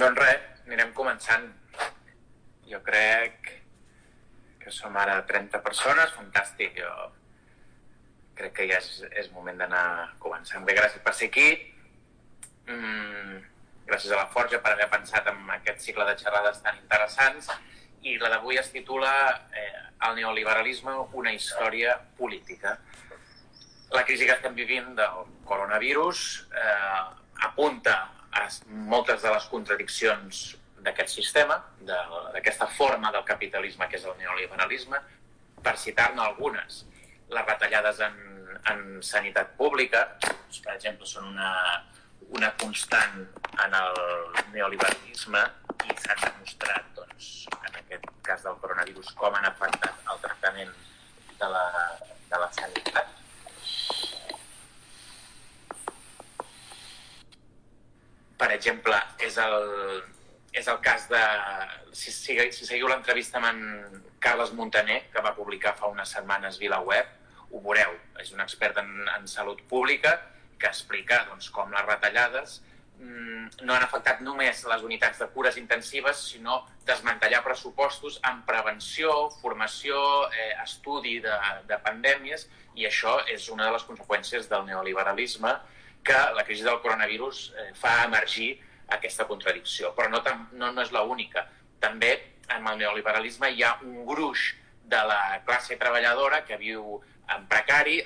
Doncs res, anirem començant. Jo crec que som ara 30 persones, fantàstic. Jo crec que ja és, és moment d'anar començant. Bé, gràcies per ser aquí. Mm, gràcies a la Forja per haver pensat en aquest cicle de xerrades tan interessants. I la d'avui es titula eh, El neoliberalisme, una història política. La crisi que estem vivint del coronavirus eh, apunta moltes de les contradiccions d'aquest sistema, d'aquesta forma del capitalisme que és el neoliberalisme, per citar-ne algunes. Les retallades en, en sanitat pública, doncs, per exemple, són una, una constant en el neoliberalisme i s'han demostrat, doncs, en aquest cas del coronavirus, com han afectat el tractament de la, de la sanitat per exemple, és el, és el cas de... Si, si, si seguiu l'entrevista amb en Carles Montaner, que va publicar fa unes setmanes VilaWeb, ho veureu. És un expert en, en salut pública que explica doncs, com les retallades mm, no han afectat només les unitats de cures intensives, sinó desmantellar pressupostos en prevenció, formació, eh, estudi de, de pandèmies, i això és una de les conseqüències del neoliberalisme, que la crisi del coronavirus eh, fa emergir aquesta contradicció. Però no, no, no és l'única. També amb el neoliberalisme hi ha un gruix de la classe treballadora que viu en precari,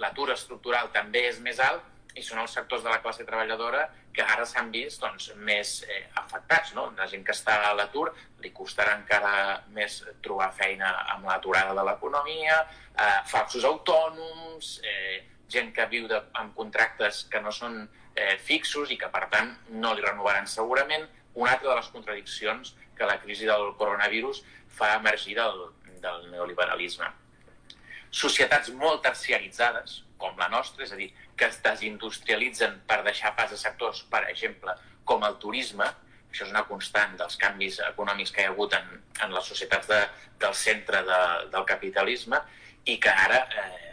l'atur la, estructural també és més alt i són els sectors de la classe treballadora que ara s'han vist doncs, més eh, afectats. No? La gent que està a l'atur li costarà encara més trobar feina amb l'aturada de l'economia, eh, falsos autònoms, eh, gent que viu de, amb contractes que no són eh, fixos i que, per tant, no li renovaran segurament. Una altra de les contradiccions que la crisi del coronavirus fa emergir del, del neoliberalisme. Societats molt terciaritzades, com la nostra, és a dir, que es desindustrialitzen per deixar pas a sectors, per exemple, com el turisme, això és una constant dels canvis econòmics que hi ha hagut en, en les societats de, del centre de, del capitalisme i que ara eh,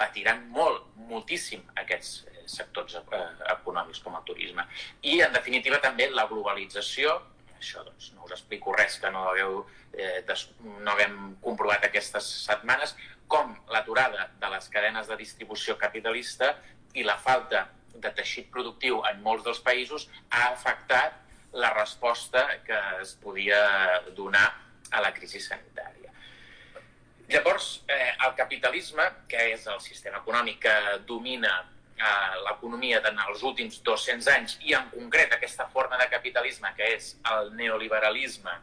patiran molt, moltíssim aquests eh, sectors eh, econòmics com el turisme. I, en definitiva, també la globalització, això doncs, no us explico res que no hagueu, eh, des, no haguem comprovat aquestes setmanes, com l'aturada de les cadenes de distribució capitalista i la falta de teixit productiu en molts dels països ha afectat la resposta que es podia donar a la crisi sanitària. Llavors, eh, el capitalisme, que és el sistema econòmic que domina eh, l'economia en els últims 200 anys, i en concret aquesta forma de capitalisme, que és el neoliberalisme,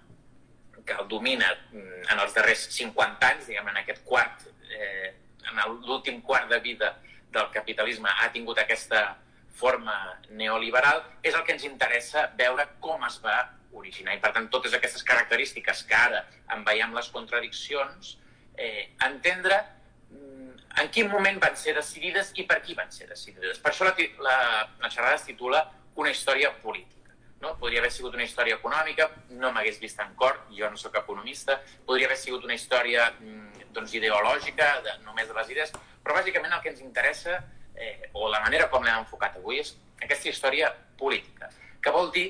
que el domina mm, en els darrers 50 anys, diguem, en aquest quart, eh, en l'últim quart de vida del capitalisme, ha tingut aquesta forma neoliberal, és el que ens interessa veure com es va originar. I, per tant, totes aquestes característiques que ara en veiem les contradiccions, eh, entendre mm, en quin moment van ser decidides i per qui van ser decidides. Per això la, la, la xerrada es titula Una història política. No? Podria haver sigut una història econòmica, no m'hagués vist en cor, jo no sóc economista, podria haver sigut una història mm, doncs, ideològica, de, només de les idees, però bàsicament el que ens interessa, eh, o la manera com l'hem enfocat avui, és aquesta història política, que vol dir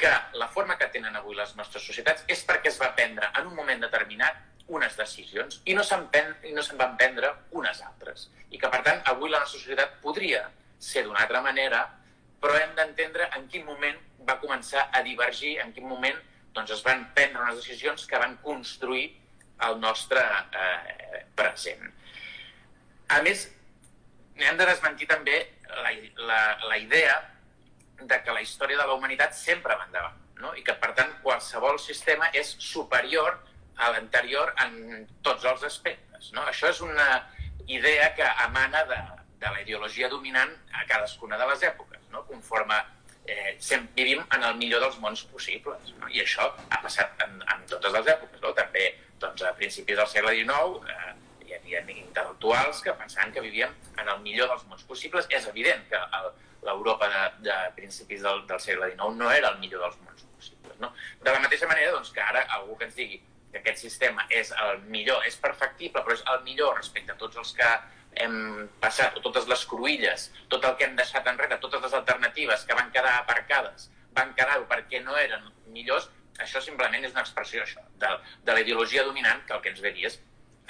que la forma que tenen avui les nostres societats és perquè es va prendre en un moment determinat unes decisions i no se'n no se van prendre unes altres. I que, per tant, avui la nostra societat podria ser d'una altra manera, però hem d'entendre en quin moment va començar a divergir, en quin moment doncs, es van prendre unes decisions que van construir el nostre eh, present. A més, hem de desmentir també la, la, la idea de que la història de la humanitat sempre va endavant, no? i que, per tant, qualsevol sistema és superior a l'anterior en tots els aspectes. No? Això és una idea que emana de, de la ideologia dominant a cadascuna de les èpoques. No? Conforme eh, sempre vivim en el millor dels mons possibles. No? I això ha passat en, en totes les èpoques. No? També doncs, a principis del segle XIX eh, hi havia intel·lectuals que pensaven que vivíem en el millor dels mons possibles. És evident que l'Europa de, de principis del, del segle XIX no era el millor dels mons possibles. No? De la mateixa manera doncs, que ara algú que ens digui que aquest sistema és el millor, és perfectible, però és el millor respecte a tots els que hem passat, totes les cruïlles, tot el que hem deixat enrere, totes les alternatives que van quedar aparcades, van quedar-ho perquè no eren millors, això simplement és una expressió això, de, de la ideologia dominant que el que ens ve és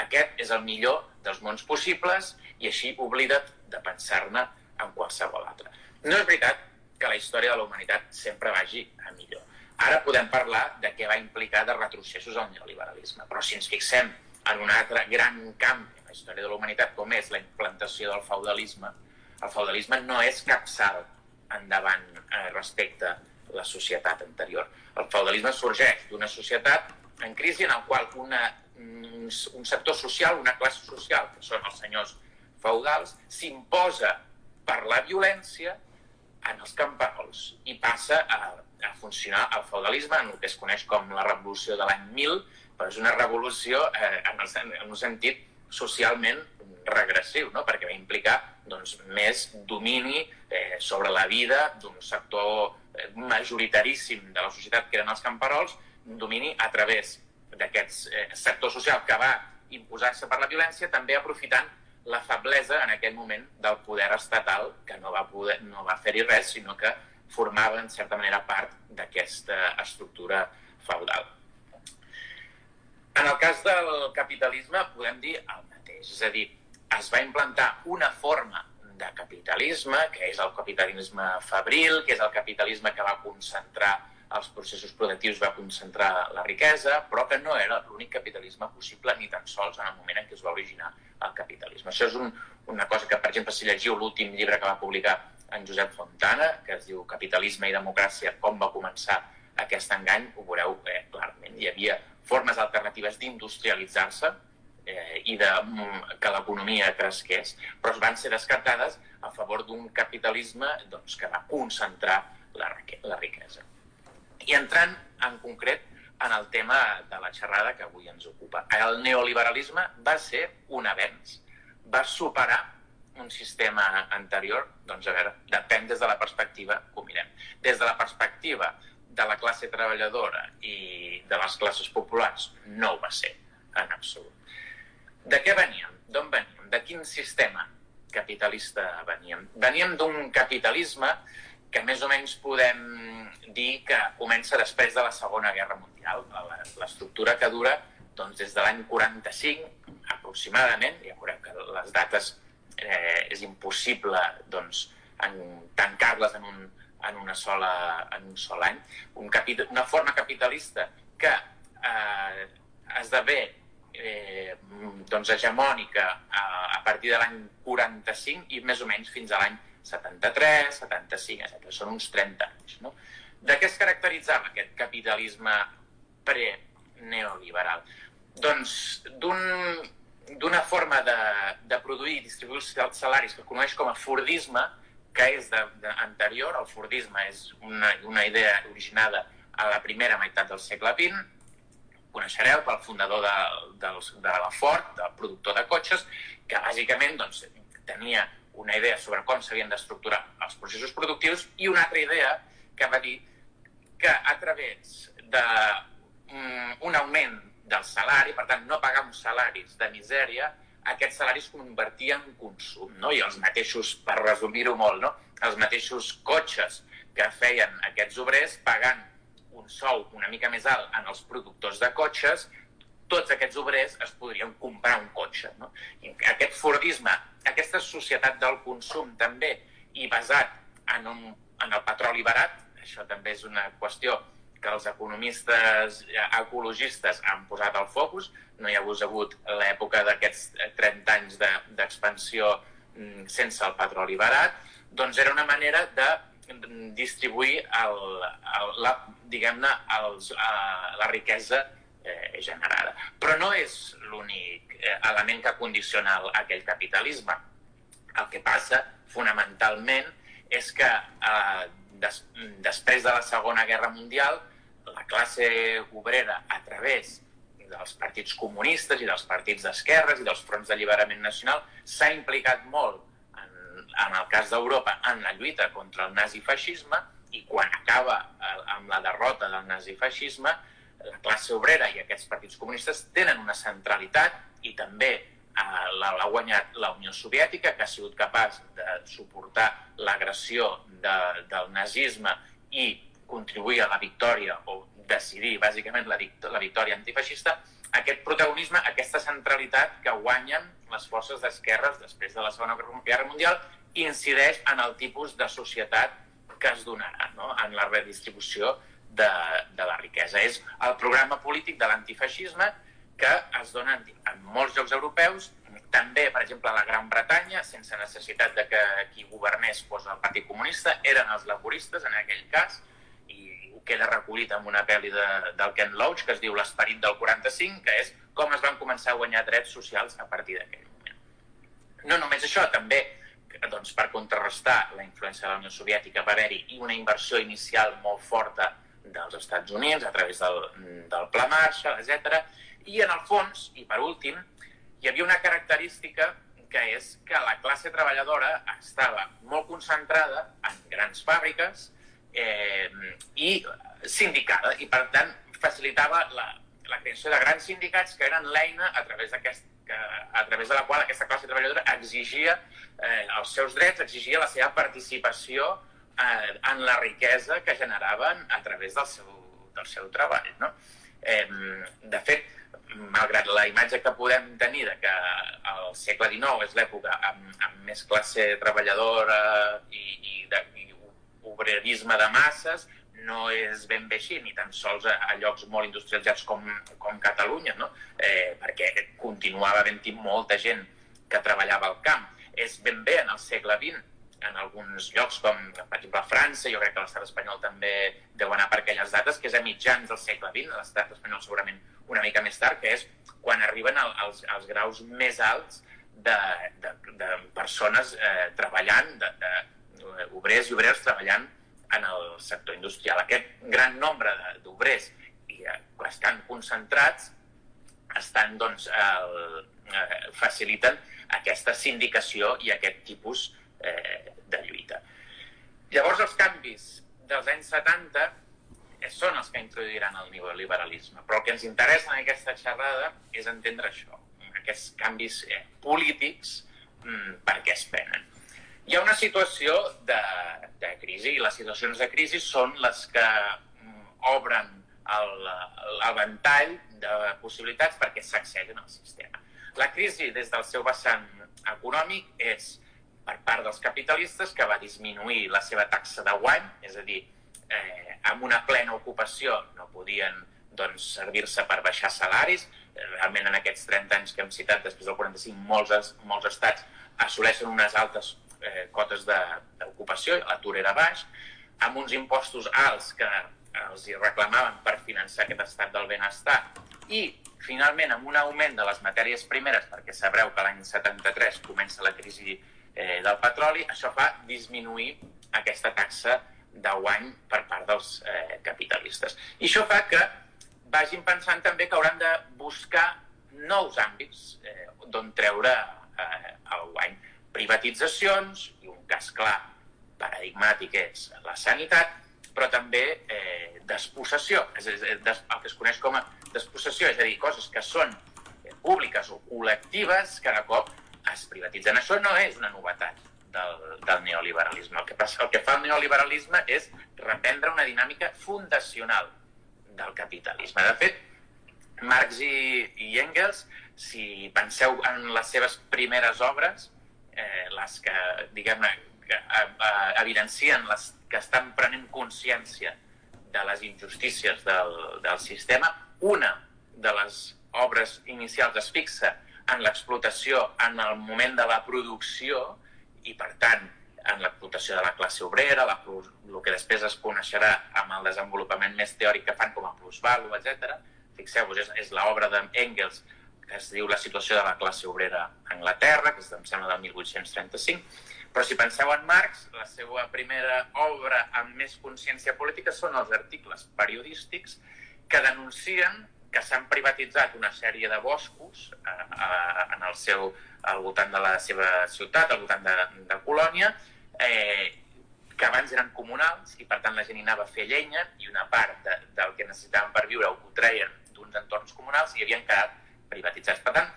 aquest és el millor dels mons possibles i així oblida't de pensar-ne en qualsevol altre. No és veritat que la història de la humanitat sempre vagi a millor. Ara podem parlar de què va implicar de retrocessos al neoliberalisme, però si ens fixem en un altre gran camp en la història de la humanitat, com és la implantació del feudalisme, el feudalisme no és cap salt endavant eh, respecte a la societat anterior. El feudalisme sorgeix d'una societat en crisi en el qual una, un sector social, una classe social, que són els senyors feudals, s'imposa per la violència en els camperols i passa a, a funcionar el feudalisme en el que es coneix com la revolució de l'any 1000, però és una revolució eh, en, el, en un sentit socialment regressiu, no? perquè va implicar doncs, més domini eh, sobre la vida d'un sector eh, majoritaríssim de la societat que eren els camperols, un domini a través d'aquest eh, sector social que va imposar-se per la violència, també aprofitant la feblesa en aquell moment del poder estatal, que no va, poder, no va fer-hi res, sinó que formava, en certa manera, part d'aquesta estructura feudal. En el cas del capitalisme podem dir el mateix, és a dir, es va implantar una forma de capitalisme, que és el capitalisme fabril, que és el capitalisme que va concentrar els processos productius, va concentrar la riquesa, però que no era l'únic capitalisme possible ni tan sols en el moment en què es va originar el capitalisme. Això és un, una cosa que, per exemple, si llegiu l'últim llibre que va publicar en Josep Fontana, que es diu Capitalisme i democràcia, com va començar aquest engany, ho veureu eh, clarament. Hi havia formes alternatives d'industrialitzar-se eh, i de mm, que l'economia cresqués, però van ser descartades a favor d'un capitalisme doncs, que va concentrar la, la riquesa. I entrant en concret en el tema de la xerrada que avui ens ocupa. El neoliberalisme va ser un avenç, va superar un sistema anterior, doncs a veure, depèn des de la perspectiva que ho mirem. Des de la perspectiva de la classe treballadora i de les classes populars, no ho va ser, en absolut. De què veníem? D'on veníem? De quin sistema capitalista veníem? Veníem d'un capitalisme que més o menys podem dir que comença després de la Segona Guerra Mundial. L'estructura que dura doncs, des de l'any 45 aproximadament, ja veurem que les dates eh, és impossible doncs, tancar-les en, un, en, una sola, en un sol any. Un capital, una forma capitalista que eh, esdevé eh, doncs, hegemònica a, a partir de l'any 45 i més o menys fins a l'any 73, 75, etc. Són uns 30 anys. No? De què es caracteritzava aquest capitalisme pre-neoliberal? Doncs d'un d'una forma de, de produir i distribuir els salaris que coneix com a Fordisme, que és de, de, anterior. El Fordisme és una, una idea originada a la primera meitat del segle XX. Coneixereu pel fundador de, de, de la Ford, del productor de cotxes, que bàsicament doncs, tenia una idea sobre com s'havien d'estructurar els processos productius i una altra idea que va dir que a través d'un um, augment del salari, per tant, no pagar uns salaris de misèria, aquests salaris convertien en consum, no? I els mateixos, per resumir-ho molt, no? Els mateixos cotxes que feien aquests obrers pagant un sou una mica més alt en els productors de cotxes, tots aquests obrers es podrien comprar un cotxe. No? I aquest Fordisme, aquesta societat del consum també, i basat en, un, en el petroli barat, això també és una qüestió que els economistes ecologistes han posat al focus. No hi ha hagut l'època d'aquests 30 anys d'expansió de, sense el petroli barat. Doncs era una manera de distribuir el, el, la, diguem-ne la riquesa eh, generada. Però no és l'únic eh, element que condiciona aquell capitalisme. El que passa, fonamentalment, és que eh, des, després de la Segona Guerra Mundial, classe obrera, a través dels partits comunistes i dels partits d'esquerres i dels fronts d'alliberament nacional, s'ha implicat molt, en, en el cas d'Europa, en la lluita contra el nazifeixisme i quan acaba eh, amb la derrota del nazifeixisme, la classe obrera i aquests partits comunistes tenen una centralitat i també eh, l'ha guanyat la Unió Soviètica, que ha sigut capaç de suportar l'agressió de, del nazisme i contribuir a la victòria o decidir bàsicament la, la victòria antifeixista, aquest protagonisme, aquesta centralitat que guanyen les forces d'esquerres després de la Segona Guerra Mundial incideix en el tipus de societat que es donarà, no? en la redistribució de, de la riquesa. És el programa polític de l'antifeixisme que es dona en, en molts llocs europeus, també, per exemple, a la Gran Bretanya, sense necessitat de que qui governés fos el Partit Comunista, eren els laboristes en aquell cas, queda recollit en una pel·li de, del Ken Loach que es diu L'esperit del 45, que és com es van començar a guanyar drets socials a partir d'aquell moment. No només això, també doncs, per contrarrestar la influència de la Unió Soviètica va haver-hi una inversió inicial molt forta dels Estats Units a través del, del Pla Marshall, etc. I en el fons, i per últim, hi havia una característica que és que la classe treballadora estava molt concentrada en grans fàbriques, eh, i sindicada, i per tant facilitava la, la creació de grans sindicats que eren l'eina a través d'aquest a través de la qual aquesta classe treballadora exigia eh, els seus drets, exigia la seva participació eh, en la riquesa que generaven a través del seu, del seu treball. No? Eh, de fet, malgrat la imatge que podem tenir de que el segle XIX és l'època amb, amb més classe treballadora i, i, de, i obrerisme de masses no és ben bé així, ni tan sols a, a llocs molt industrialitzats com, com Catalunya, no? eh, perquè continuava havent-hi molta gent que treballava al camp. És ben bé en el segle XX, en alguns llocs com, per exemple, França, jo crec que l'estat espanyol també deu anar per aquelles dates, que és a mitjans del segle XX, l'estat espanyol segurament una mica més tard, que és quan arriben al, als, als graus més alts de, de, de persones eh, treballant, de, de, obrers i obreres treballant en el sector industrial. Aquest gran nombre d'obrers eh, estan concentrats estan, doncs, el, eh, faciliten aquesta sindicació i aquest tipus eh, de lluita. Llavors, els canvis dels anys 70 eh, són els que introduiran el neoliberalisme, però el que ens interessa en aquesta xerrada és entendre això, aquests canvis eh, polítics, mm, per què es prenen hi ha una situació de, de crisi i les situacions de crisi són les que mm, obren l'avantall de possibilitats perquè s'accedin al sistema. La crisi des del seu vessant econòmic és per part dels capitalistes que va disminuir la seva taxa de guany, és a dir, eh, amb una plena ocupació no podien doncs, servir-se per baixar salaris. Realment en aquests 30 anys que hem citat, després del 45, molts, molts estats assoleixen unes altes eh, cotes d'ocupació, l'atur era baix, amb uns impostos alts que els hi reclamaven per finançar aquest estat del benestar i, finalment, amb un augment de les matèries primeres, perquè sabreu que l'any 73 comença la crisi eh, del petroli, això fa disminuir aquesta taxa de guany per part dels eh, capitalistes. I això fa que vagin pensant també que hauran de buscar nous àmbits eh, d'on treure eh, el guany privatitzacions, i un cas clar paradigmàtic és la sanitat, però també eh, despossessió, és, és, des, el que es coneix com a despossessió, és a dir, coses que són públiques o col·lectives cada cop es privatitzen. Això no és una novetat del, del neoliberalisme. El que, passa, el que fa el neoliberalisme és reprendre una dinàmica fundacional del capitalisme. De fet, Marx i, i Engels, si penseu en les seves primeres obres, eh, les que, diguem-ne, eh, eh, evidencien les que estan prenent consciència de les injustícies del, del sistema. Una de les obres inicials es fixa en l'explotació en el moment de la producció i, per tant, en l'explotació de la classe obrera, la, el que després es coneixerà amb el desenvolupament més teòric que fan com a plusvalu, etc. Fixeu-vos, és, és l'obra d'Engels es diu La situació de la classe obrera a Anglaterra, que és, em sembla, del 1835, però si penseu en Marx, la seva primera obra amb més consciència política són els articles periodístics que denuncien que s'han privatitzat una sèrie de boscos eh, eh, en el seu, al voltant de la seva ciutat, al voltant de, de Colònia, eh, que abans eren comunals i per tant la gent hi anava a fer llenya i una part de, del que necessitaven per viure ho treien d'uns entorns comunals i havien quedat privatitzats. Per tant,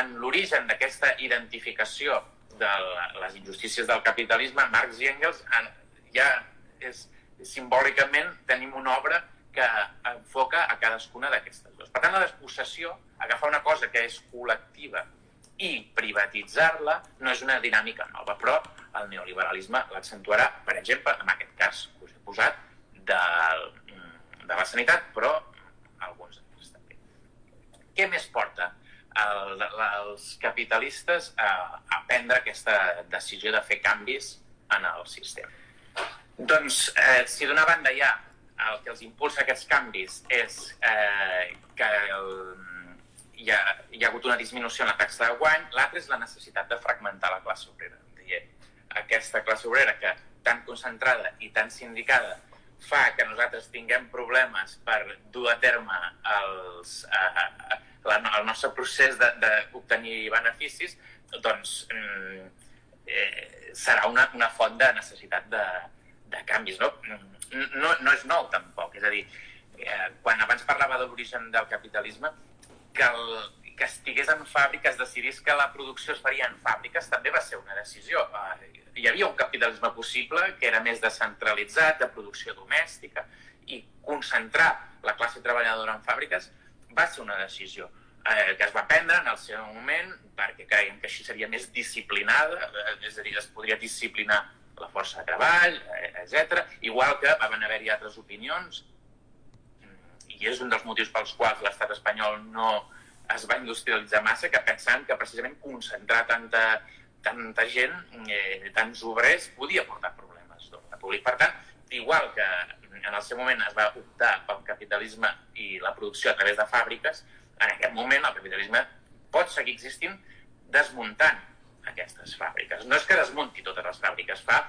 en l'origen d'aquesta identificació de les injustícies del capitalisme, Marx i Engels en, ja és, simbòlicament tenim una obra que enfoca a cadascuna d'aquestes dues. Per tant, la despossessió, agafar una cosa que és col·lectiva i privatitzar-la no és una dinàmica nova, però el neoliberalisme l'accentuarà, per exemple, en aquest cas que us he posat, de, de la sanitat, però alguns. Què més porta el, els capitalistes a, a prendre aquesta decisió de fer canvis en el sistema? Doncs, eh, si d'una banda ha el que els impulsa aquests canvis és eh, que el, hi, ha, hi ha hagut una disminució en la taxa de guany, l'altre és la necessitat de fragmentar la classe obrera. Dient, aquesta classe obrera que tan concentrada i tan sindicada fa que nosaltres tinguem problemes per dur a terme els, eh, la, el nostre procés d'obtenir beneficis, doncs mm, eh, serà una, una font de necessitat de, de canvis. No? no, no és nou tampoc. És a dir, eh, quan abans parlava de l'origen del capitalisme, que, el, que estigués en fàbriques, decidís que la producció es faria en fàbriques, també va ser una decisió. Eh, hi havia un capitalisme possible que era més descentralitzat, de producció domèstica, i concentrar la classe treballadora en fàbriques va ser una decisió eh, que es va prendre en el seu moment perquè creiem que així seria més disciplinada, eh, és a dir, es podria disciplinar la força de treball, eh, etc. Igual que van haver-hi altres opinions, i és un dels motius pels quals l'estat espanyol no es va industrialitzar massa, que pensant que precisament concentrar tanta, tanta gent, eh, tants obrers, podia portar problemes d'ordre públic. Per tant, igual que en el seu moment es va optar pel capitalisme i la producció a través de fàbriques, en aquest moment el capitalisme pot seguir existint desmuntant aquestes fàbriques. No és que desmunti totes les fàbriques, fa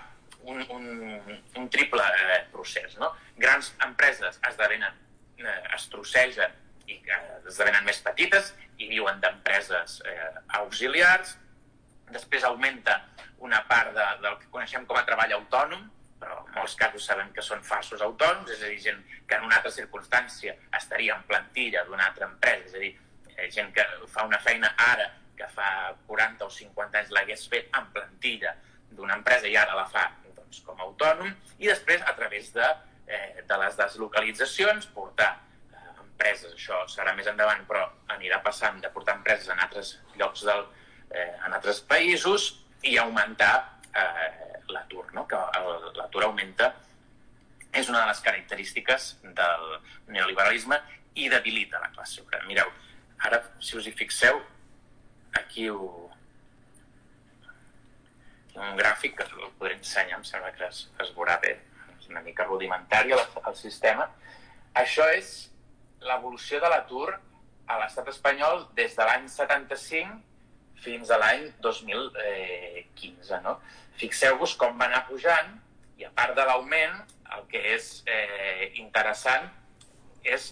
un, un, un triple eh, procés. No? Grans empreses esdevenen, eh, es trossegen i eh, esdevenen més petites i viuen d'empreses eh, auxiliars. Després augmenta una part de, del que coneixem com a treball autònom, però en molts casos sabem que són falsos autònoms, és a dir, gent que en una altra circumstància estaria en plantilla d'una altra empresa, és a dir, eh, gent que fa una feina ara que fa 40 o 50 anys l'hagués fet en plantilla d'una empresa i ara la fa doncs, com a autònom, i després a través de, eh, de les deslocalitzacions portar eh, empreses, això serà més endavant, però anirà passant de portar empreses en altres llocs del, eh, en altres països i augmentar eh, l'atur, no? que l'atur augmenta és una de les característiques del neoliberalisme i debilita la classe obrera. Mireu, ara, si us hi fixeu, aquí ho... un gràfic que el podré ensenyar, em sembla que es, es veurà bé, és una mica rudimentari el, el sistema. Això és l'evolució de l'atur a l'estat espanyol des de l'any 75 fins a l'any 2015. No? Fixeu-vos com va anar pujant i a part de l'augment, el que és eh, interessant és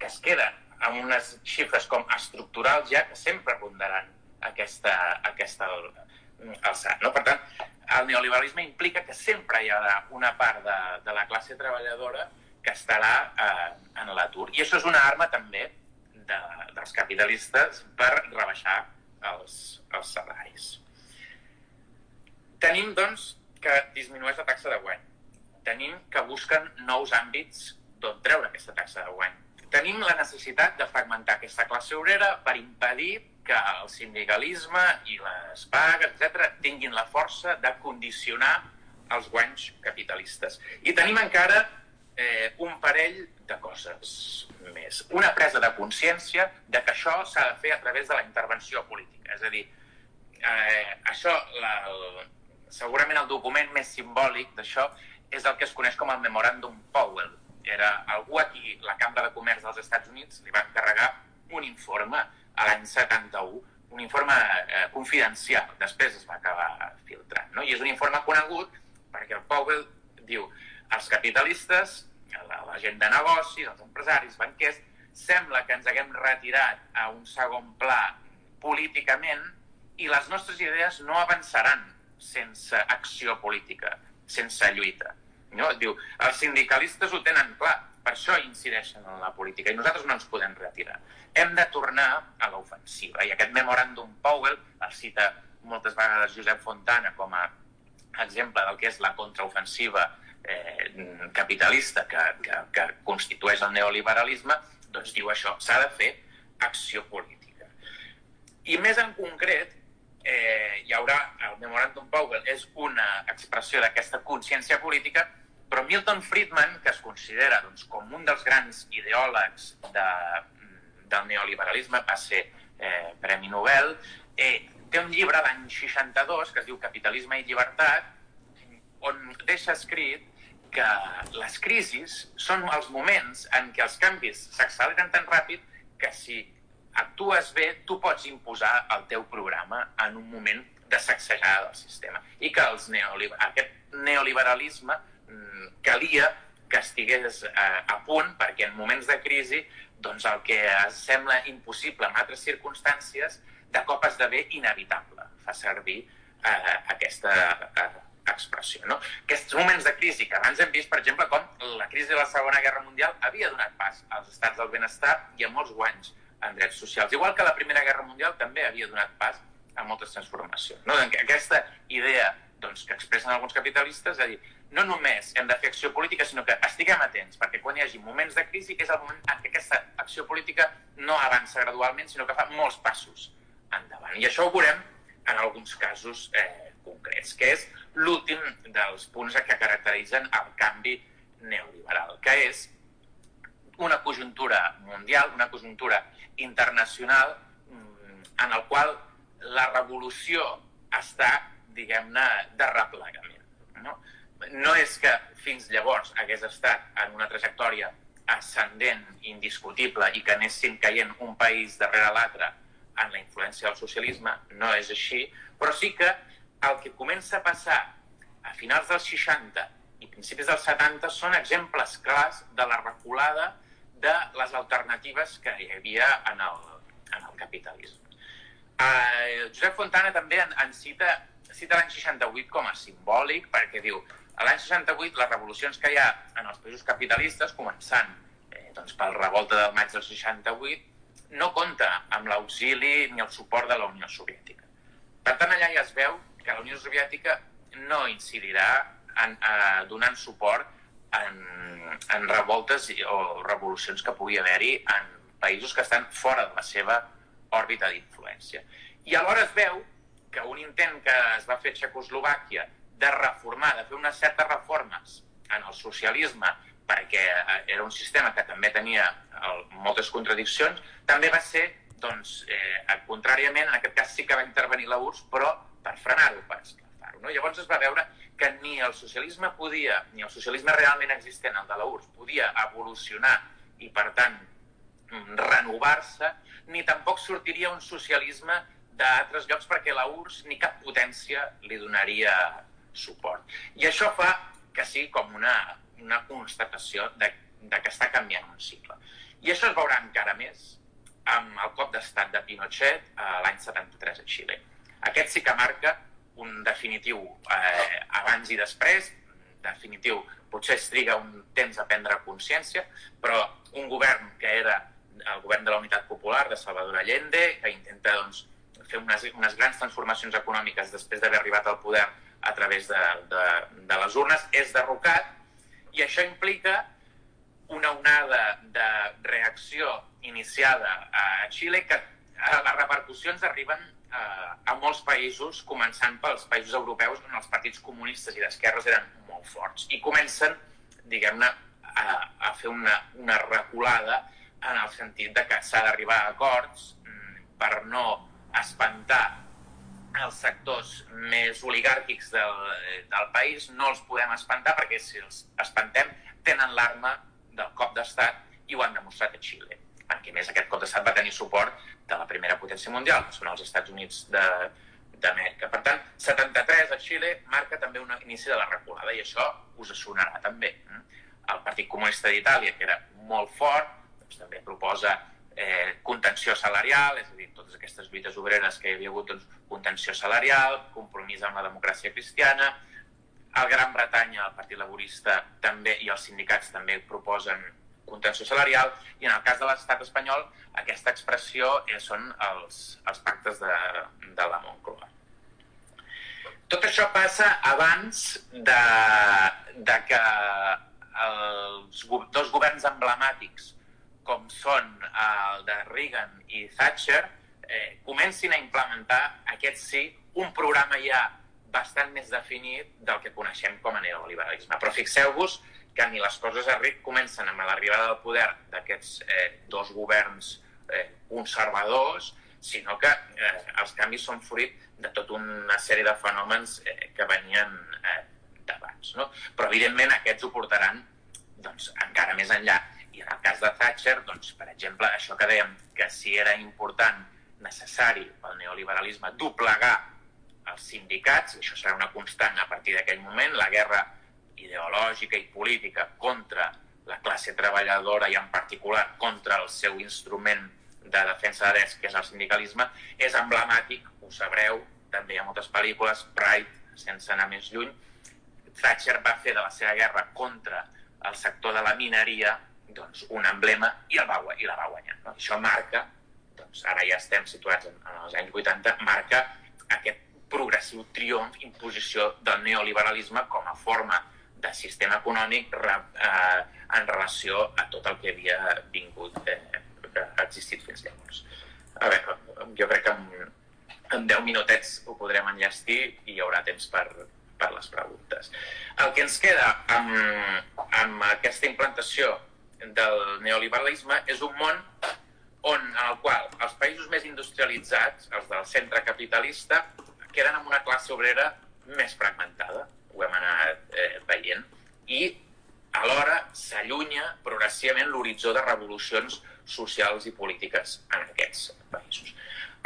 que es queda amb unes xifres com estructurals ja que sempre rondaran aquesta, aquesta alçada. No? Per tant, el neoliberalisme implica que sempre hi haurà una part de, de la classe treballadora que estarà eh, en l'atur. I això és una arma també de, dels capitalistes per rebaixar els, els salaris. Tenim, doncs, que disminueix la taxa de guany. Tenim que busquen nous àmbits d'on treure aquesta taxa de guany tenim la necessitat de fragmentar aquesta classe obrera per impedir que el sindicalisme i les pagues, etc., tinguin la força de condicionar els guanys capitalistes. I tenim encara eh, un parell de coses més. Una presa de consciència de que això s'ha de fer a través de la intervenció política. És a dir, eh, això, la, el, segurament el document més simbòlic d'això és el que es coneix com el Memoràndum Powell, era algú a qui la Cambra de Comerç dels Estats Units li va encarregar un informe l'any 71, un informe eh, confidencial, després es va acabar filtrant, no? i és un informe conegut perquè el Powell diu els capitalistes, la, la gent de negoci, els empresaris, banquers, sembla que ens haguem retirat a un segon pla políticament i les nostres idees no avançaran sense acció política, sense lluita. No? Diu, els sindicalistes ho tenen clar, per això incideixen en la política i nosaltres no ens podem retirar. Hem de tornar a l'ofensiva i aquest memoràndum Powell el cita moltes vegades Josep Fontana com a exemple del que és la contraofensiva eh, capitalista que, que, que constitueix el neoliberalisme, doncs diu això, s'ha de fer acció política. I més en concret, eh, hi haurà, el memoràndum Powell és una expressió d'aquesta consciència política però Milton Friedman, que es considera doncs, com un dels grans ideòlegs de, del neoliberalisme, va ser eh, Premi Nobel, eh, té un llibre l'any 62 que es diu Capitalisme i llibertat, on deixa escrit que les crisis són els moments en què els canvis s'acceleren tan ràpid que si actues bé, tu pots imposar el teu programa en un moment de sacsejada del sistema. I que els neoliber aquest neoliberalisme Mm, calia que estigués eh, a punt perquè en moments de crisi doncs el que sembla impossible en altres circumstàncies de cop esdevé inevitable. Fa servir eh, aquesta eh, expressió. No? Aquests moments de crisi que abans hem vist, per exemple, com la crisi de la Segona Guerra Mundial havia donat pas als estats del benestar i a molts guanys en drets socials. Igual que la Primera Guerra Mundial també havia donat pas a moltes transformacions. No? Doncs aquesta idea doncs, que expressen alguns capitalistes, és a dir, no només hem de fer acció política, sinó que estiguem atents, perquè quan hi hagi moments de crisi és el moment en què aquesta acció política no avança gradualment, sinó que fa molts passos endavant. I això ho veurem en alguns casos eh, concrets, que és l'últim dels punts que caracteritzen el canvi neoliberal, que és una conjuntura mundial, una conjuntura internacional mm, en el qual la revolució està, diguem-ne, de replegament. No? no és que fins llavors hagués estat en una trajectòria ascendent, indiscutible, i que anessin caient un país darrere l'altre en la influència del socialisme, no és així, però sí que el que comença a passar a finals dels 60 i principis dels 70 són exemples clars de la reculada de les alternatives que hi havia en el, en el capitalisme. Uh, Josep Fontana també en, en cita, cita l'any 68 com a simbòlic perquè diu a l'any 68, les revolucions que hi ha en els països capitalistes, començant eh, doncs, pel revolta del maig del 68, no compta amb l'auxili ni el suport de la Unió Soviètica. Per tant, allà ja es veu que la Unió Soviètica no incidirà en, eh, donant suport en, en revoltes o revolucions que pugui haver-hi en països que estan fora de la seva òrbita d'influència. I alhora es veu que un intent que es va fer a Txecoslovàquia de reformar, de fer unes certes reformes en el socialisme, perquè eh, era un sistema que també tenia el, moltes contradiccions, també va ser, doncs, eh, contràriament, en aquest cas sí que va intervenir la URSS, però per frenar-ho, per esclafar-ho. No? Llavors es va veure que ni el socialisme podia, ni el socialisme realment existent, el de la URSS, podia evolucionar i, per tant, mm, renovar-se, ni tampoc sortiria un socialisme d'altres llocs perquè la URSS ni cap potència li donaria suport. I això fa que sigui com una, una constatació de, de que està canviant un cicle. I això es veurà encara més amb el cop d'estat de Pinochet a l'any 73 a Xile. Aquest sí que marca un definitiu eh, abans i després, definitiu, potser es triga un temps a prendre consciència, però un govern que era el govern de la Unitat Popular de Salvador Allende, que intenta doncs, fer unes, unes grans transformacions econòmiques després d'haver arribat al poder a través de, de, de les urnes, és derrocat i això implica una onada de reacció iniciada a Xile que les repercussions arriben a, a molts països, començant pels països europeus on els partits comunistes i d'esquerres eren molt forts i comencen, diguem-ne, a, a fer una, una reculada en el sentit de que s'ha d'arribar a acords mm, per no espantar els sectors més oligàrquics del, del país no els podem espantar perquè si els espantem tenen l'arma del cop d'estat i ho han demostrat a Xile. Perquè més aquest cop d'estat va tenir suport de la primera potència mundial, que són els Estats Units d'Amèrica. Per tant, 73 a Xile marca també un inici de la reculada i això us sonarà també. Eh? El Partit Comunista d'Itàlia, que era molt fort, doncs, també proposa eh, contenció salarial, és a dir, totes aquestes lluites obreres que hi havia hagut, doncs, contenció salarial, compromís amb la democràcia cristiana, el Gran Bretanya, el Partit Laborista també i els sindicats també proposen contenció salarial i en el cas de l'estat espanyol aquesta expressió eh, són els, els pactes de, de la Moncloa. Tot això passa abans de, de que els dos governs emblemàtics com són el de Reagan i Thatcher eh, comencin a implementar aquest sí un programa ja bastant més definit del que coneixem com a neoliberalisme. Però fixeu-vos ni les coses comencen amb l'arribada del poder d'aquests eh, dos governs eh, conservadors, sinó que eh, els canvis són fruit de tota una sèrie de fenòmens eh, que venien eh, d'abans. No? Però, evidentment, aquests ho portaran doncs, encara més enllà. I en el cas de Thatcher, doncs, per exemple, això que dèiem que si era important, necessari pel neoliberalisme doblegar els sindicats, i això serà una constant a partir d'aquell moment, la guerra ideològica i política contra la classe treballadora i en particular contra el seu instrument de defensa de drets, que és el sindicalisme, és emblemàtic, ho sabreu, també hi ha moltes pel·lícules, Pride, sense anar més lluny, Thatcher va fer de la seva guerra contra el sector de la mineria doncs, un emblema i, el va, i la va guanyar. No? Això marca, doncs, ara ja estem situats en, en els anys 80, marca aquest progressiu triomf, imposició del neoliberalisme com a forma de sistema econòmic eh, en relació a tot el que havia vingut, eh, existit fins llavors. A veure, jo crec que en, en 10 minutets ho podrem enllestir i hi haurà temps per, per les preguntes. El que ens queda amb, amb aquesta implantació del neoliberalisme és un món on, en el qual els països més industrialitzats, els del centre capitalista, queden amb una classe obrera més fragmentada, ho hem anat veient, i alhora s'allunya progressivament l'horitzó de revolucions socials i polítiques en aquests països.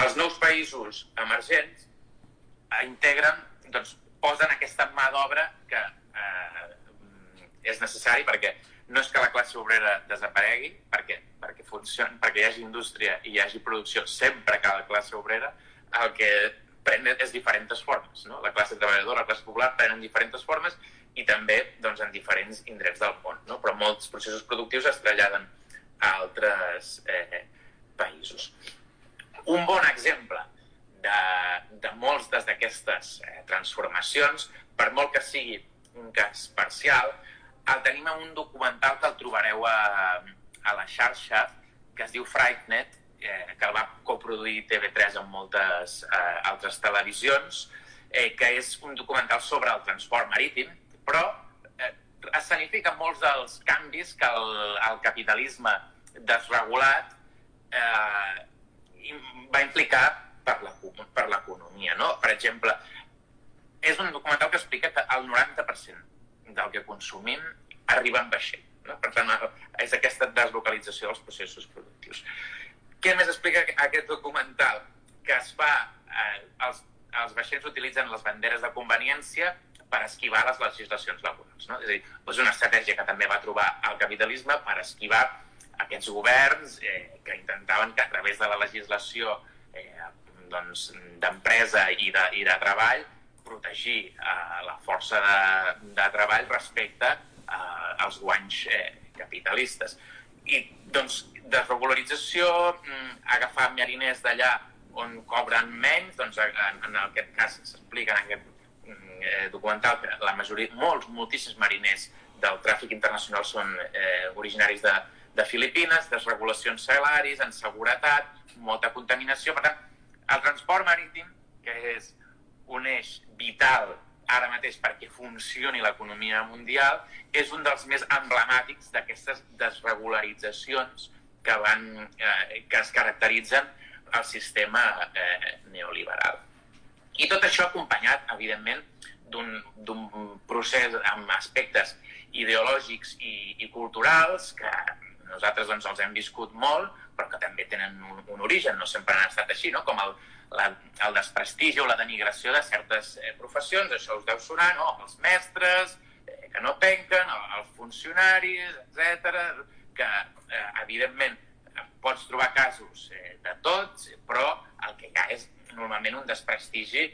Els nous països emergents eh, integren, doncs, posen aquesta mà d'obra que eh, és necessari perquè no és que la classe obrera desaparegui, perquè, perquè, funcioni, perquè hi hagi indústria i hi hagi producció sempre que la classe obrera, el que prenen és diferents formes. No? La classe treballadora, la classe popular prenen diferents formes i també doncs, en diferents indrets del món. No? Però molts processos productius es traslladen a altres eh, països. Un bon exemple de, de molts d'aquestes eh, transformacions, per molt que sigui un cas parcial, el tenim en un documental que el trobareu a, a la xarxa, que es diu Frightnet, eh, que el va coproduir TV3 amb moltes eh, altres televisions, eh, que és un documental sobre el transport marítim, però eh, escenifica molts dels canvis que el, el capitalisme desregulat eh, va implicar per l'economia. No? Per exemple, és un documental que explica que el 90% del que consumim arriba en vaixell. No? Per tant, és aquesta deslocalització dels processos productius. Què més explica aquest documental? Que es fa, eh, els, els vaixells utilitzen les banderes de conveniència per esquivar les legislacions laborals. No? És a dir, és una estratègia que també va trobar el capitalisme per esquivar aquests governs eh, que intentaven que a través de la legislació eh, doncs, d'empresa i, de, i de treball protegir eh, la força de, de treball respecte eh, als guanys eh, capitalistes. I doncs desregularització, mm, agafar mariners d'allà on cobren menys, doncs en, en aquest cas s'explica en aquest eh, documental que la majoria, molts, moltíssims mariners del tràfic internacional són eh, originaris de, de Filipines, desregulacions salaris, en seguretat, molta contaminació. Per tant, el transport marítim, que és un eix vital ara mateix perquè funcioni l'economia mundial, és un dels més emblemàtics d'aquestes desregularitzacions que, van, eh, que es caracteritzen el sistema eh, neoliberal. I tot això acompanyat, evidentment, d'un procés amb aspectes ideològics i, i culturals que nosaltres doncs, els hem viscut molt, però que també tenen un, un origen, no sempre han estat així, no? com el, la, el desprestigi o la denigració de certes eh, professions, això us deu sonar, no? els mestres, eh, que no penquen, els funcionaris, etc que eh, evidentment pots trobar casos eh, de tots, però el que hi ha és normalment un desprestigi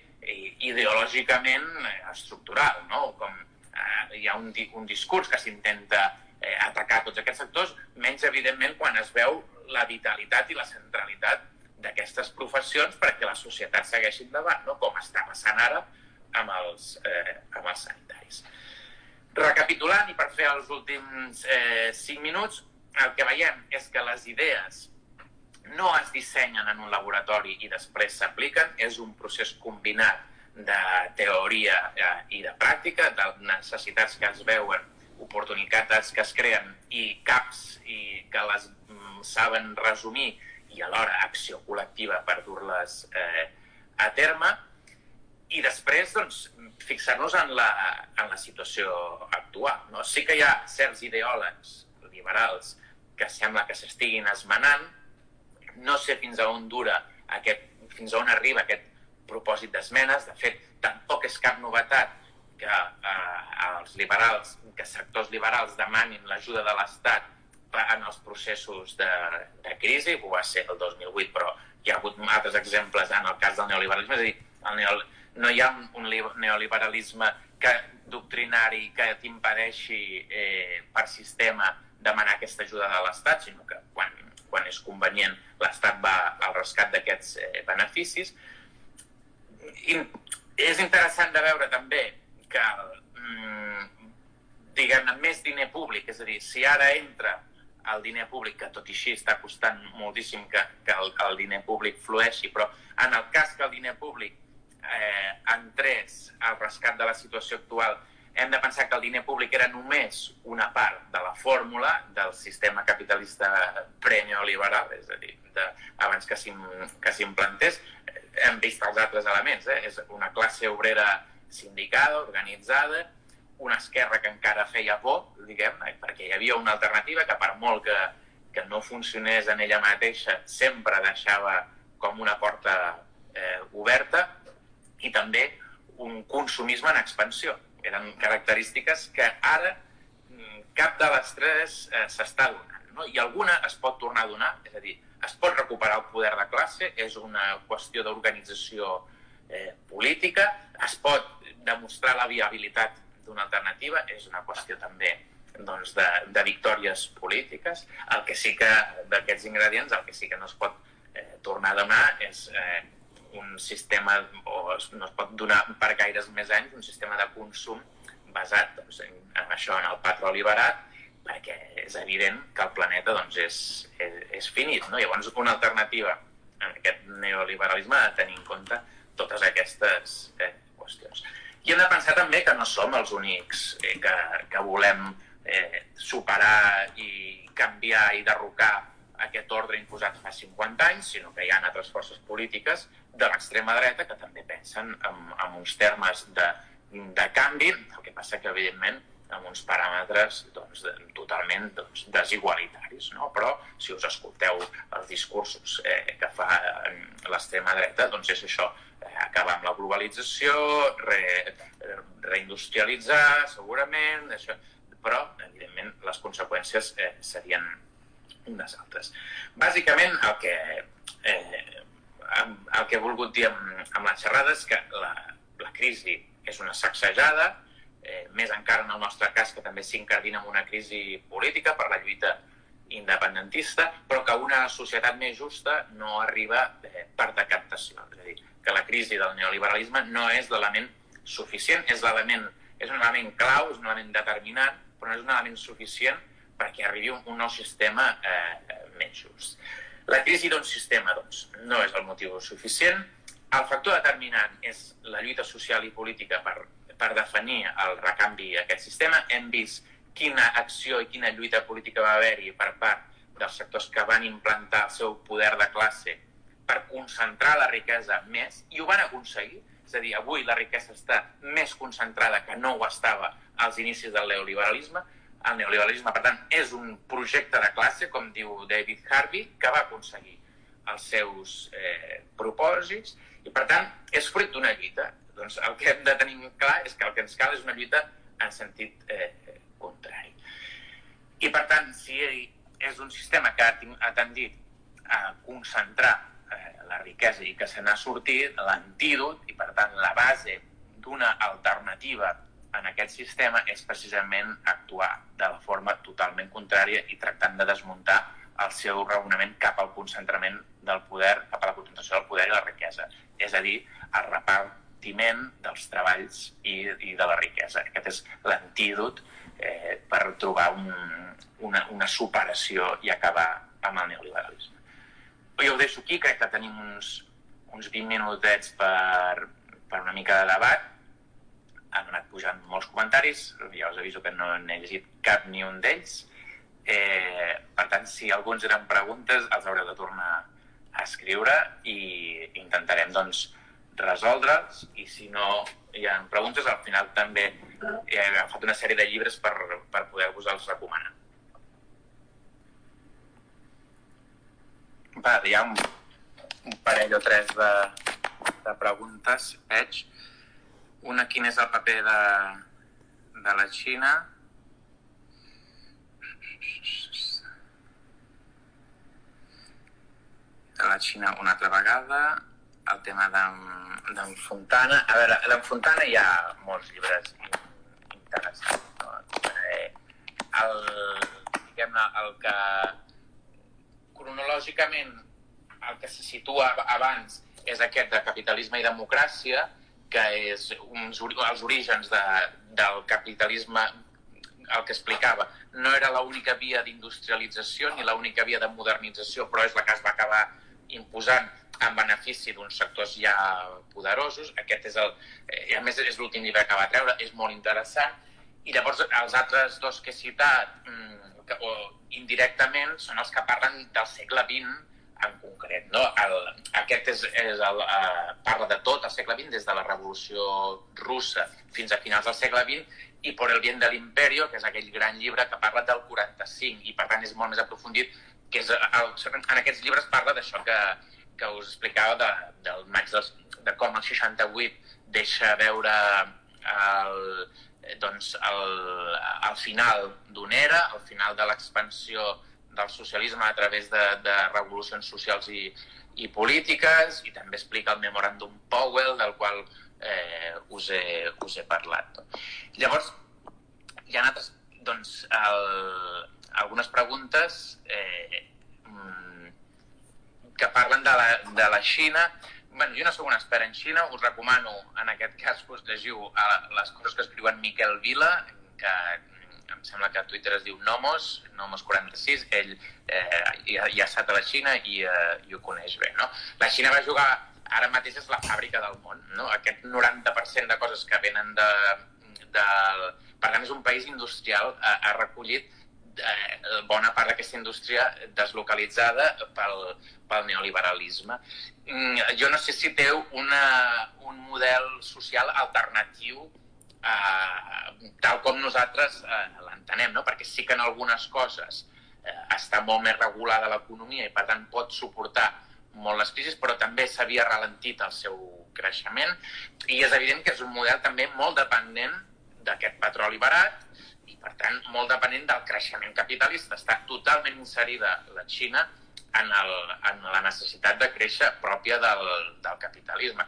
ideològicament eh, estructural, no? com eh, hi ha un, un discurs que s'intenta eh, atacar tots aquests sectors, menys evidentment quan es veu la vitalitat i la centralitat d'aquestes professions perquè la societat segueixi endavant, no? com està passant ara amb els, eh, amb els sanitaris. Recapitulant, i per fer els últims eh, cinc minuts, el que veiem és que les idees no es dissenyen en un laboratori i després s'apliquen, és un procés combinat de teoria eh, i de pràctica, de necessitats que es veuen, oportunitats que es creen i caps i que les mm, saben resumir i alhora acció col·lectiva per dur-les eh, a terme i després doncs, fixar-nos en, la, en la situació actual. No? Sí que hi ha certs ideòlegs liberals que sembla que s'estiguin esmenant, no sé fins a on dura aquest, fins a on arriba aquest propòsit d'esmenes. De fet, tampoc és cap novetat que eh, els liberals, que sectors liberals demanin l'ajuda de l'Estat en els processos de, de crisi, ho va ser el 2008, però hi ha hagut altres exemples en el cas del neoliberalisme, és a dir, el neol, no hi ha un, un neoliberalisme que, doctrinari que t'impedeixi eh, per sistema demanar aquesta ajuda de l'Estat, sinó que quan quan és convenient, l'Estat va al rescat d'aquests eh, beneficis. I és interessant de veure també que, mm, diguem-ne, més diner públic, és a dir, si ara entra el diner públic, que tot i així està costant moltíssim que, que el, el diner públic flueixi, però en el cas que el diner públic eh, entrés al rescat de la situació actual hem de pensar que el diner públic era només una part de la fórmula del sistema capitalista preneoliberal, és a dir, de, abans que s'implantés, hem vist els altres elements. Eh? És una classe obrera sindicada, organitzada, una esquerra que encara feia por, diguem, perquè hi havia una alternativa que per molt que, que no funcionés en ella mateixa, sempre deixava com una porta eh, oberta, i també un consumisme en expansió eren característiques que ara mm, cap de les tres eh, s'està donant. No? I alguna es pot tornar a donar, és a dir, es pot recuperar el poder de classe, és una qüestió d'organització eh, política, es pot demostrar la viabilitat d'una alternativa, és una qüestió també doncs, de, de victòries polítiques. El que sí que, d'aquests ingredients, el que sí que no es pot eh, tornar a donar és eh, un sistema, o no es pot donar per gaires més anys, un sistema de consum basat doncs, en, en això, en el petroli barat, perquè és evident que el planeta doncs, és, és, és finit. No? Llavors, una alternativa en aquest neoliberalisme de tenir en compte totes aquestes eh, qüestions. I hem de pensar també que no som els únics eh, que, que volem eh, superar i canviar i derrocar aquest ordre imposat fa 50 anys, sinó que hi ha altres forces polítiques de l'extrema dreta que també pensen en, en uns termes de, de canvi, el que passa que, evidentment, amb uns paràmetres doncs, totalment doncs, desigualitaris. No? Però, si us escolteu els discursos eh, que fa l'extrema dreta, doncs és això, eh, acabar amb la globalització, re, reindustrialitzar, segurament, això, però, evidentment, les conseqüències eh, serien unes altres. Bàsicament, el que eh, el que he volgut dir amb, amb la xerrada és que la, la crisi és una sacsejada, eh, més encara en el nostre cas, que també s'incardina en una crisi política per la lluita independentista, però que una societat més justa no arriba eh, per decaptació. És a dir, que la crisi del neoliberalisme no és l'element suficient, és l'element és un element clau, és un element determinant, però no és un element suficient perquè arribi un, un nou sistema eh, més just. La crisi d'un sistema, doncs, no és el motiu suficient. El factor determinant és la lluita social i política per, per definir el recanvi a aquest sistema. Hem vist quina acció i quina lluita política va haver-hi per part dels sectors que van implantar el seu poder de classe per concentrar la riquesa més, i ho van aconseguir. És a dir, avui la riquesa està més concentrada que no ho estava als inicis del neoliberalisme. El neoliberalisme. Per tant, és un projecte de classe, com diu David Harvey, que va aconseguir els seus eh, propòsits i, per tant, és fruit d'una lluita. Doncs el que hem de tenir clar és que el que ens cal és una lluita en sentit eh, contrari. I, per tant, si és un sistema que ha tendit a concentrar eh, la riquesa i que se n'ha sortit, l'antídot i, per tant, la base d'una alternativa en aquest sistema és precisament actuar de la forma totalment contrària i tractant de desmuntar el seu raonament cap al concentrament del poder, cap a la concentració del poder i la riquesa. És a dir, el repartiment dels treballs i, i de la riquesa. Aquest és l'antídot eh, per trobar un, una, una superació i acabar amb el neoliberalisme. Jo ho deixo aquí, crec que tenim uns, uns 20 minutets per, per una mica de debat han anat pujant molts comentaris, ja us aviso que no n'he llegit cap ni un d'ells. Eh, per tant, si alguns eren preguntes, els haureu de tornar a escriure i intentarem doncs, resoldre'ls i si no hi ha preguntes, al final també he agafat una sèrie de llibres per, per poder-vos-els recomanar. Va, hi ha un, un parell o tres de, de preguntes, veig. Una, quin és el paper de, de la Xina? De la Xina una altra vegada. El tema d'en Fontana. A veure, d'en Fontana hi ha molts llibres interessants. No? Eh, el, diguem-ne, el que cronològicament el que se situa abans és aquest de capitalisme i democràcia, que és uns, els orígens de, del capitalisme el que explicava. No era l'única via d'industrialització ni l'única via de modernització, però és la que es va acabar imposant en benefici d'uns sectors ja poderosos. Aquest és el... Eh, a més, és l'últim llibre que va treure, és molt interessant. I llavors els altres dos que he citat, mm, que, o indirectament, són els que parlen del segle XX en concret. No? El, aquest és, és el, uh, parla de tot el segle XX, des de la Revolució Russa fins a finals del segle XX, i Per el bien de l'imperio, que és aquell gran llibre que parla del 45, i per tant és molt més aprofundit, que és el, en aquests llibres parla d'això que, que us explicava de, del maig dels, de com el 68 deixa veure el, doncs el, el final d'una era, el final de l'expansió del socialisme a través de, de revolucions socials i, i polítiques i també explica el memoràndum Powell del qual eh, us, he, us he parlat. Llavors, hi ha altres, doncs, el, algunes preguntes eh, mm, que parlen de la, de la Xina. bueno, jo no sóc un expert en Xina, us recomano en aquest cas que us llegiu les coses que escriuen Miquel Vila, que em sembla que a Twitter es diu Nomos, Nomos46, ell eh, ja, ja ha estat a la Xina i, eh, i ho coneix bé. No? La Xina va jugar, ara mateix és la fàbrica del món, no? aquest 90% de coses que venen de, de... Per tant, és un país industrial, ha, ha recollit eh, bona part d'aquesta indústria deslocalitzada pel, pel neoliberalisme. Mm, jo no sé si té una, un model social alternatiu eh, tal com nosaltres eh, l'entenem, no? perquè sí que en algunes coses eh, està molt més regulada l'economia i per tant pot suportar molt les crisis, però també s'havia ralentit el seu creixement i és evident que és un model també molt dependent d'aquest petroli barat i per tant molt dependent del creixement capitalista. Està totalment inserida la Xina en, el, en la necessitat de créixer pròpia del, del capitalisme.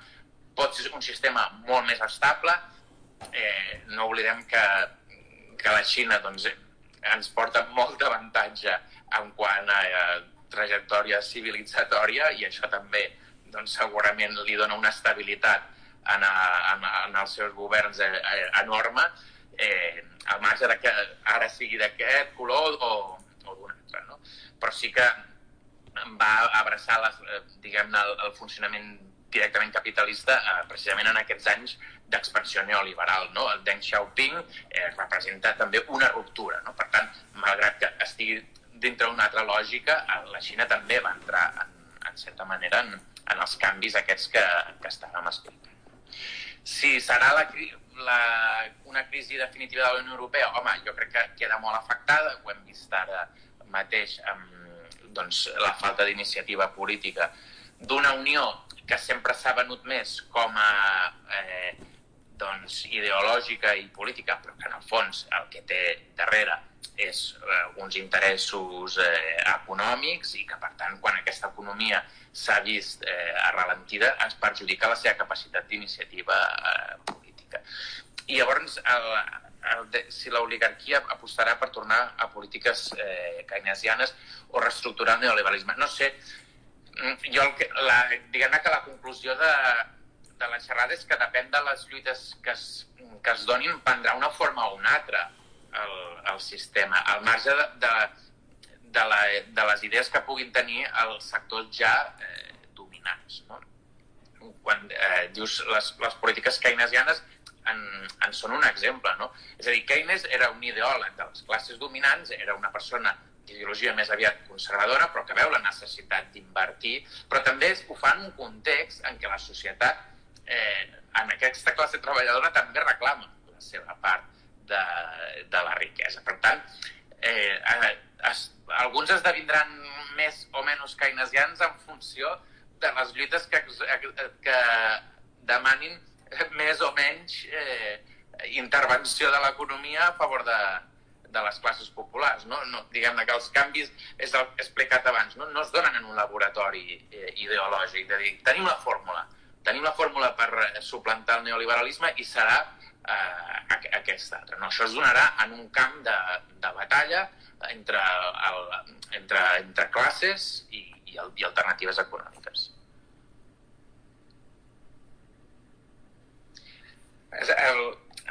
Pot ser un sistema molt més estable, eh, no oblidem que, que la Xina doncs, ens porta molt d'avantatge en quant a, a trajectòria civilitzatòria i això també doncs, segurament li dona una estabilitat en, a, en, en els seus governs eh, eh, enorme, eh, al marge de que ara sigui d'aquest color o, o d'un altre. No? Però sí que va abraçar les, eh, diguem-ne el, el funcionament directament capitalista eh, precisament en aquests anys d'expansió neoliberal. No? El Deng Xiaoping eh, representa també una ruptura. No? Per tant, malgrat que estigui dintre d'una altra lògica, eh, la Xina també va entrar, en, en certa manera, en, en els canvis aquests que, que estàvem explicant. Si serà la, la, una crisi definitiva de la Unió Europea, home, jo crec que queda molt afectada, ho hem vist ara mateix amb doncs, la falta d'iniciativa política d'una Unió que sempre s'ha venut més com a eh, doncs, ideològica i política, però que en el fons el que té darrere és eh, uns interessos eh, econòmics i que, per tant, quan aquesta economia s'ha vist eh, arrelentida, es perjudica la seva capacitat d'iniciativa eh, política. I llavors, el, de, si l'oligarquia apostarà per tornar a polítiques eh, keynesianes o reestructurar el neoliberalisme. No sé, jo el que, la, diguem que la conclusió de, de la xerrada és que depèn de les lluites que es, que es donin, prendrà una forma o una altra el, el sistema, al marge de, de, de, la, de les idees que puguin tenir els sectors ja eh, dominants. No? Quan eh, dius les, les polítiques keynesianes en, en són un exemple. No? És a dir, Keynes era un ideòleg de les classes dominants, era una persona ideologia més aviat conservadora, però que veu la necessitat d'invertir, però també ho fa en un context en què la societat, eh, en aquesta classe treballadora, també reclama la seva part de, de la riquesa. Per tant, eh, eh es, alguns esdevindran més o menys keynesians en funció de les lluites que, que demanin més o menys eh, intervenció de l'economia a favor de, de les classes populars. No? No, Diguem-ne que els canvis, és el que he explicat abans, no, no es donen en un laboratori eh, ideològic, de dir, tenim la fórmula, tenim la fórmula per eh, suplantar el neoliberalisme i serà eh, aquesta altra. No, això es donarà en un camp de, de batalla entre, el, entre, entre classes i, i, i alternatives econòmiques. El,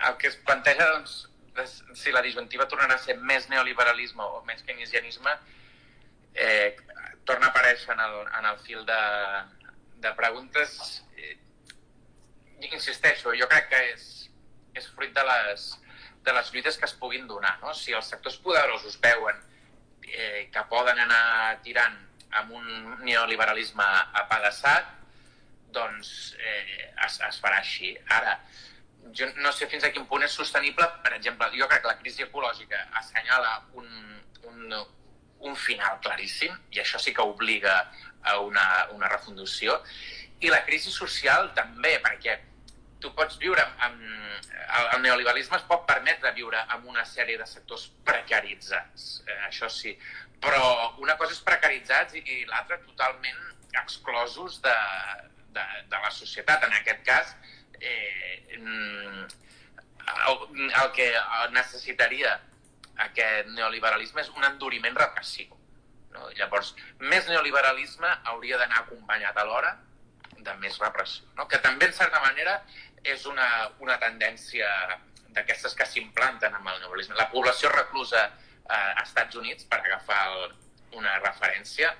el que es planteja doncs, si la disjuntiva tornarà a ser més neoliberalisme o més keynesianisme, eh, torna a aparèixer en el, en el fil de, de preguntes. Eh, insisteixo, jo crec que és, és fruit de les, de les lluites que es puguin donar. No? Si els sectors poderosos veuen eh, que poden anar tirant amb un neoliberalisme apedaçat, doncs eh, es, es farà així. Ara, jo no sé fins a quin punt és sostenible. Per exemple, jo crec que la crisi ecològica assenyala un, un, un final claríssim, i això sí que obliga a una, una refundació. I la crisi social també, perquè tu pots viure amb... El, el neoliberalisme es pot permetre viure amb una sèrie de sectors precaritzats, eh, això sí. Però una cosa és precaritzats i, i l'altra totalment exclosos de, de, de la societat. En aquest cas, el, el que necessitaria aquest neoliberalisme és un enduriment repressiu. No? Llavors, més neoliberalisme hauria d'anar acompanyat alhora de més repressió, no? que també, en certa manera, és una, una tendència d'aquestes que s'implanten amb el neoliberalisme. La població reclusa eh, a Estats Units, per agafar el, una referència,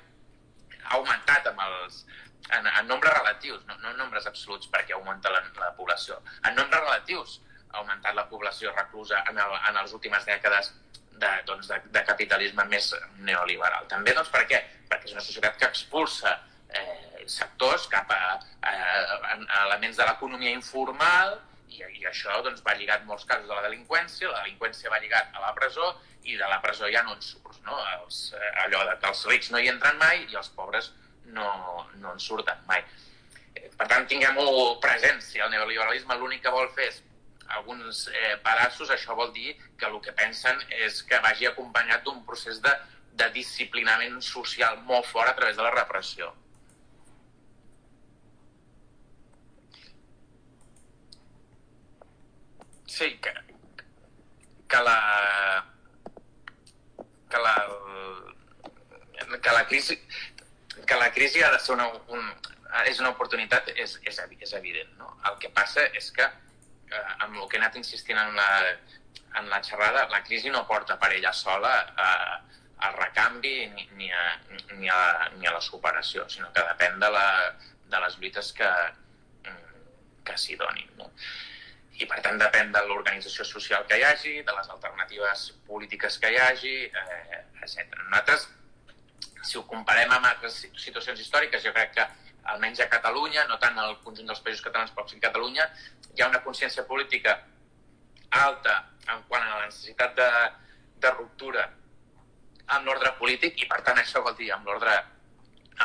ha augmentat amb els, en, en nombres relatius, no, no en nombres absoluts perquè augmenta la, la població. En nombres relatius ha augmentat la població reclusa en, el, en les últimes dècades de, doncs, de, de capitalisme més neoliberal. També doncs, per què? Perquè és una societat que expulsa eh, sectors cap a, a, a elements de l'economia informal i, i això doncs, va lligat molts casos a la delinqüència, la delinqüència va lligat a la presó i de la presó ja no en surts, no? Els, eh, allò de que els rics no hi entren mai i els pobres no, no en surten mai. Eh, per tant, tinguem-ho present. Si el neoliberalisme l'únic que vol fer és alguns eh, pedaços, això vol dir que el que pensen és que vagi acompanyat d'un procés de, de disciplinament social molt fort a través de la repressió. Sí, que, que la que la que la crisi que la crisi ha de ser una, un, és una oportunitat és, és, és evident. No? El que passa és que, eh, amb el que he anat insistint en la, en la xerrada, la crisi no porta per ella sola eh, al recanvi ni, ni, a, ni, a, ni a la superació, sinó que depèn de, la, de les lluites que, que s'hi donin. No? I, per tant, depèn de l'organització social que hi hagi, de les alternatives polítiques que hi hagi, eh, etc. Nosaltres si ho comparem amb altres situacions històriques, jo crec que almenys a Catalunya, no tant al conjunt dels països catalans, però sí a Catalunya, hi ha una consciència política alta en quant a la necessitat de, de ruptura amb l'ordre polític i, per tant, això vol dir amb l'ordre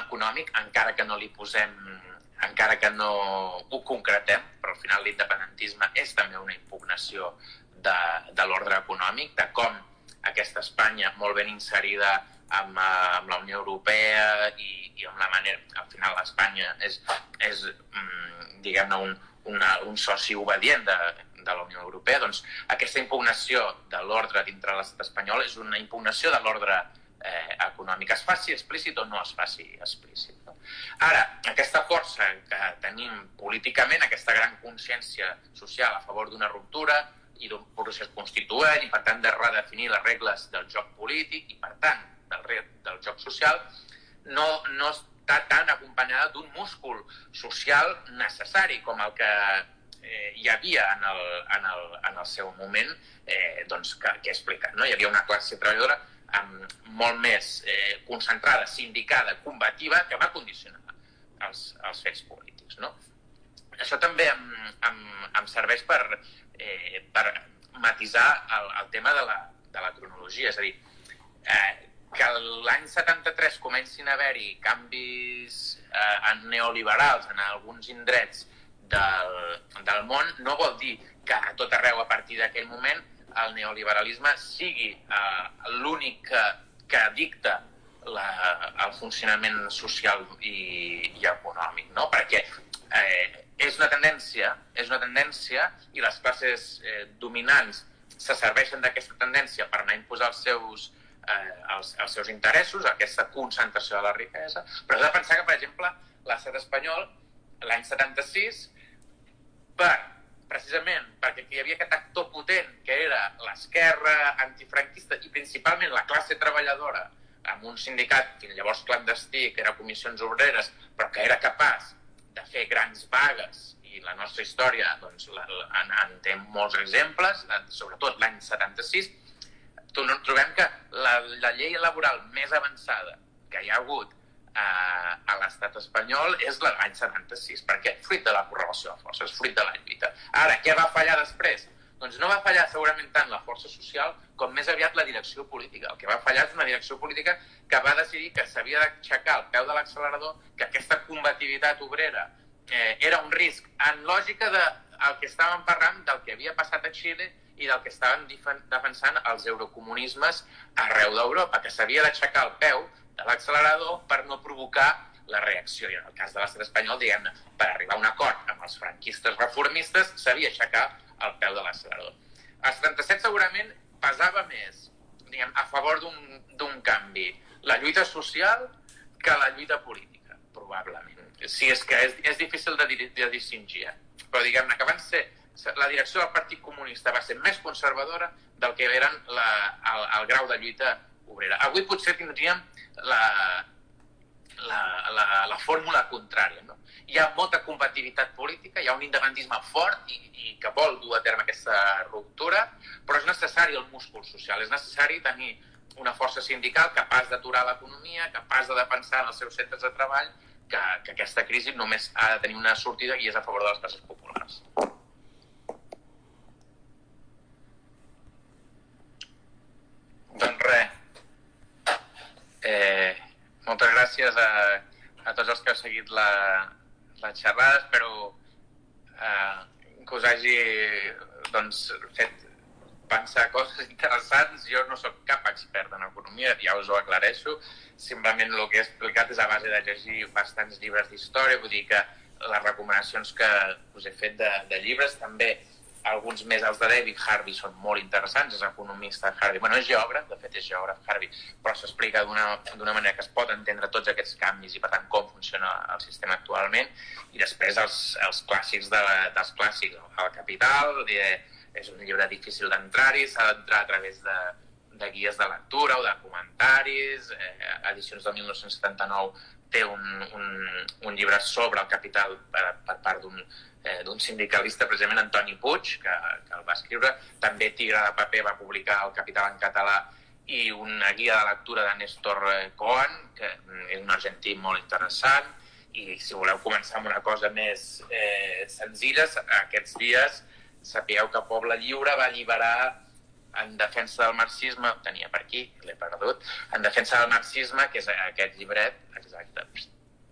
econòmic, encara que no li posem encara que no ho concretem, però al final l'independentisme és també una impugnació de, de l'ordre econòmic, de com aquesta Espanya molt ben inserida amb, amb la Unió Europea i, i amb la manera... Al final Espanya és, és mm, diguem-ne, un, una, un soci obedient de, de la Unió Europea, doncs aquesta impugnació de l'ordre dintre l'estat espanyol és una impugnació de l'ordre eh, econòmic. Es faci explícit o no es faci explícit. No? Ara, aquesta força que tenim políticament, aquesta gran consciència social a favor d'una ruptura i d'un procés constituent i, per tant, de redefinir les regles del joc polític i, per tant, del, del joc social, no, no està tan acompanyada d'un múscul social necessari com el que eh, hi havia en el, en el, en el seu moment eh, doncs, que, que he explicat. No? Hi havia una classe treballadora amb, molt més eh, concentrada, sindicada, combativa, que va condicionar els, els fets polítics. No? Això també em, em, em serveix per, eh, per matisar el, el tema de la, de la cronologia. És a dir, eh, que l'any 73 comencin a haver-hi canvis eh, neoliberals en alguns indrets del, del món no vol dir que a tot arreu a partir d'aquell moment el neoliberalisme sigui eh, l'únic que, que dicta la, el funcionament social i, i econòmic, no? perquè eh, és una tendència, és una tendència i les classes eh, dominants se serveixen d'aquesta tendència per anar a imposar els seus, eh, els, els seus interessos, aquesta concentració de la riquesa, però has de pensar que, per exemple, l'estat espanyol l'any 76 per, precisament perquè hi havia aquest actor potent que era l'esquerra antifranquista i principalment la classe treballadora amb un sindicat que llavors clandestí, que era Comissions Obreres, però que era capaç de fer grans vagues. I la nostra història doncs, la, la, en, en té molts exemples, sobretot l'any 76, trobem que la, la llei laboral més avançada que hi ha hagut a, a l'estat espanyol és l'any 76, perquè fruit de la correlació de forces, fruit de la lluita. Ara, què va fallar després? Doncs no va fallar segurament tant la força social com més aviat la direcció política. El que va fallar és una direcció política que va decidir que s'havia d'aixecar el peu de l'accelerador, que aquesta combativitat obrera eh, era un risc en lògica de el que estàvem parlant del que havia passat a Xile i del que estaven defensant els eurocomunismes arreu d'Europa, que s'havia d'aixecar el peu de l'accelerador per no provocar la reacció. I en el cas de l'estat espanyol, diguem per arribar a un acord amb els franquistes reformistes, s'havia aixecar el peu de l'accelerador. El 77 segurament pesava més diguem, a favor d'un canvi la lluita social que la lluita política, probablement. Si és que és, és difícil de, de distingir, eh? però diguem-ne que van ser la direcció del Partit Comunista va ser més conservadora del que eren la, el, el grau de lluita obrera. Avui potser tindríem la, la, la, la fórmula contrària. No? Hi ha molta compatibilitat política, hi ha un independentisme fort i, i que vol dur a terme aquesta ruptura, però és necessari el múscul social, és necessari tenir una força sindical capaç d'aturar l'economia, capaç de defensar en els seus centres de treball que, que aquesta crisi només ha de tenir una sortida i és a favor de les classes populars. Doncs res, Eh, moltes gràcies a, a tots els que heu seguit la, la xerrada. Espero eh, que us hagi doncs, fet pensar coses interessants. Jo no sóc cap expert en economia, ja us ho aclareixo. Simplement el que he explicat és a base de llegir bastants llibres d'història, vull dir que les recomanacions que us he fet de, de llibres també alguns més els de David Harvey són molt interessants, és economista Harvey, bueno, és geògraf, de fet és geògraf Harvey, però s'explica d'una manera que es pot entendre tots aquests canvis i per tant com funciona el sistema actualment. I després els, els clàssics de, dels clàssics, el Capital, eh, és un llibre difícil d'entrar-hi, s'ha d'entrar a través de, de guies de lectura o de comentaris, eh, edicions del 1979 té un, un, un llibre sobre el capital per, per part d'un eh, d'un sindicalista, precisament Antoni Puig, que, que el va escriure. També Tigre de Paper va publicar El Capital en català i una guia de lectura de Néstor eh, Cohen, que és un argentí molt interessant, I si voleu començar amb una cosa més eh, senzilla, aquests dies sapigueu que Poble Lliure va alliberar en defensa del marxisme, tenia per aquí, l'he perdut, en defensa del marxisme, que és aquest llibret, exacte,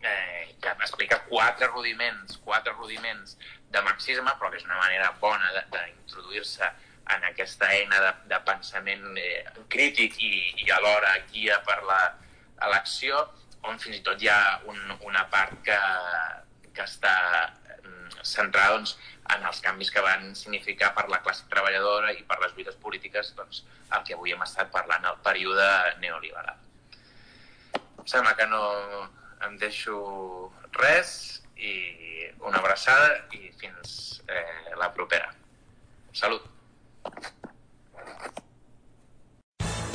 eh, que explica quatre rudiments, quatre rudiments de marxisme, però que és una manera bona d'introduir-se en aquesta eina de, de pensament eh, crític i, i alhora guia per l'acció, on fins i tot hi ha un, una part que, que està mm, centrada doncs, en els canvis que van significar per la classe treballadora i per les lluites polítiques doncs, el que avui hem estat parlant, el període neoliberal. Em sembla que no em deixo res i una abraçada i fins eh, la propera. Salut!